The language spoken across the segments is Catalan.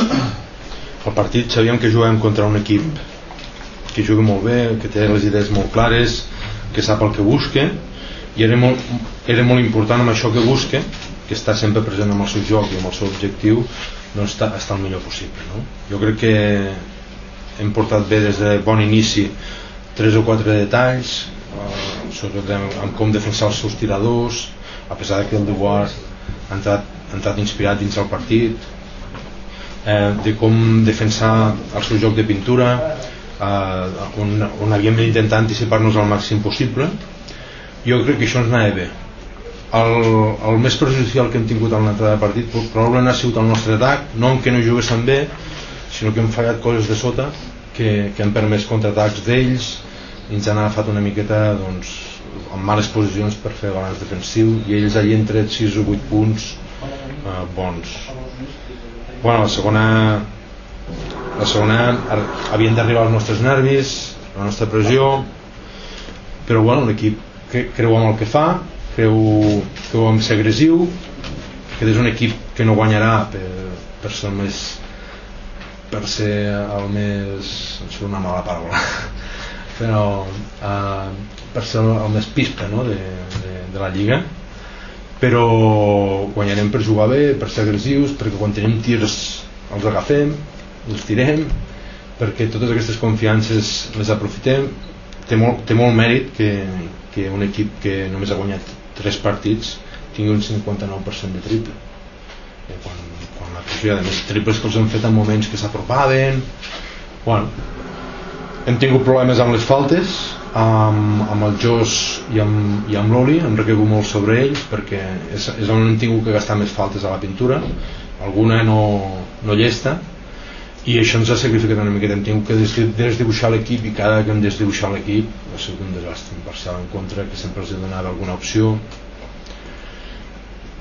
el partit sabíem que jugàvem contra un equip que juga molt bé, que té les idees molt clares, que sap el que busca i era molt, era molt important amb això que busca, que està sempre present amb el seu joc i amb el seu objectiu, doncs està, està el millor possible. No? Jo crec que hem portat bé des de bon inici tres o quatre detalls, eh, sobretot en com defensar els seus tiradors, a pesar que el Dubois ha entrat, ha entrat inspirat dins el partit, eh, de com defensar el seu joc de pintura eh, on, on havíem d'intentar anticipar-nos al màxim possible. Jo crec que això ens anava bé. El, el més perjudicial que hem tingut en l'entrada de partit probablement ha sigut el nostre atac no en què no juguéssim bé sinó que hem fallat coses de sota que, que han permès contraatacs d'ells i ens han agafat una miqueta doncs, en males posicions per fer balanç defensiu i ells allà han tret 6 o 8 punts eh, bons bueno, la segona la segona havien d'arribar als nostres nervis la nostra pressió però bueno, l'equip creu en el que fa creu, creu en ser agressiu que és un equip que no guanyarà per, per ser el més per ser el més és una mala paraula però eh, per ser el més pista no? de, de, de la lliga però guanyarem per jugar bé, per ser agressius, perquè quan tenim tirs els agafem, els tirem, perquè totes aquestes confiances les aprofitem. Té molt, té molt mèrit que, que un equip que només ha guanyat 3 partits tingui un 59% de triple. I quan, quan la pressió, a més, triples que els hem fet en moments que s'apropaven, bueno, hem tingut problemes amb les faltes, amb, amb el Jos i amb, i amb l'Oli hem recaigut molt sobre ells perquè és, és on hem tingut que gastar més faltes a la pintura. Alguna no, no llesta. I això ens ha sacrificat una miqueta. Hem tingut que desdibuixar l'equip i cada que hem desdibuixat l'equip ha sigut un desastre un parcial en contra que sempre els donava alguna opció.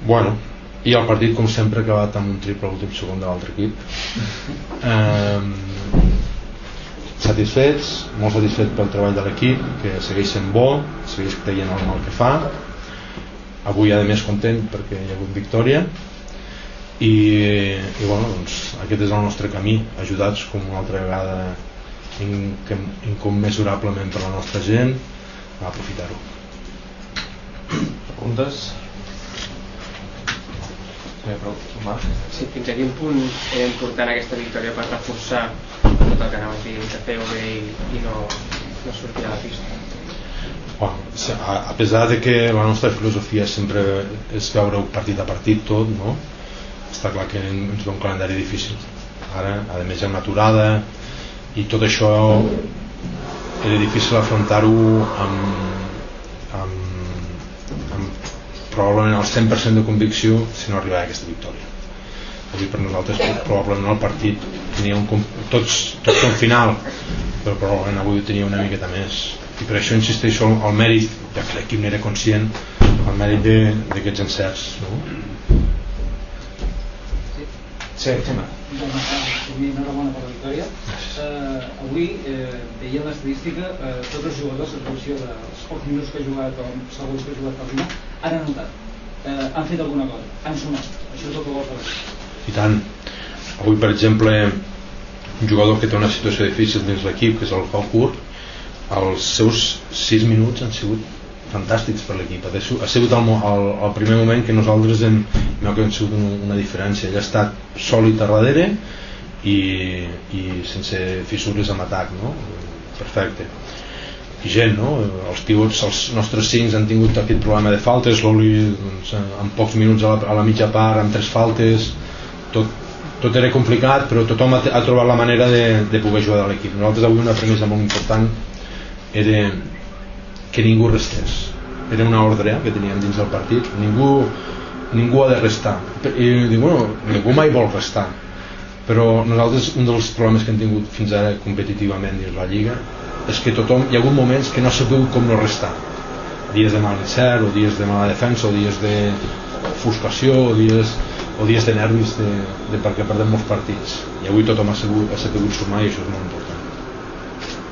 Bueno i el partit com sempre ha acabat amb un triple a l'últim segon de l'altre equip. Eh, satisfets, molt satisfets pel treball de l'equip, que segueix sent bo, segueix creient en el que fa. Avui, a més, content perquè hi ha hagut victòria. I, i bueno, doncs, aquest és el nostre camí, ajudats com una altra vegada incommensurablement per la nostra gent a aprofitar-ho. Preguntes? Sí, fins a quin punt era important aquesta victòria per reforçar tot el que anàvem dient que feu bé i, i no, no sortir a la pista. Bueno, a, a pesar de que la nostra filosofia sempre és veure partit a partit tot no? està clar que ens ve un calendari difícil. Ara a més hi ha una aturada i tot això era difícil afrontar-ho amb, amb probablement el 100% de convicció si no arribava a aquesta victòria. Avui per nosaltres probablement el partit tenia un, tots, tots un final però probablement avui tenia una miqueta més. I per això insisteixo el mèrit ja que l'equip n'era conscient el mèrit d'aquests encerts no? Sí, Xema. Enhorabona per la victòria. Uh, avui eh, veia l'estadística, eh, tots els jugadors, en funció dels pocs minuts que ha jugat o segons que ha jugat final, han anotat. Eh, han fet alguna cosa, han sumat. Això és el que vol fer i tant avui per exemple un jugador que té una situació difícil dins l'equip que és el Pau Curt els seus 6 minuts han sigut fantàstics per l'equip ha sigut el, el, el primer moment que nosaltres hem, hem sigut una, diferència. Ell ha estat sòlid a darrere i, i sense fissures amb atac no? perfecte. I gent, no? els pivots, els nostres cincs han tingut aquest problema de faltes l'Oli doncs, en pocs minuts a la, a la mitja part amb tres faltes. Tot, tot era complicat però tothom ha, ha trobat la manera de, de poder jugar a l'equip. Nosaltres avui una premissa molt important era que ningú restés. Era una ordre que teníem dins del partit. Ningú, ningú ha de restar. I dic, bueno, ningú mai vol restar. Però nosaltres un dels problemes que hem tingut fins ara competitivament dins la Lliga és que tothom, hi ha hagut moments que no sabeu com no restar. Dies de mal encert o dies de mala defensa o dies de frustració o dies o dies de nervis de, de perquè perdem molts partits. I avui tothom ha sabut, ha sabut sumar i això és molt important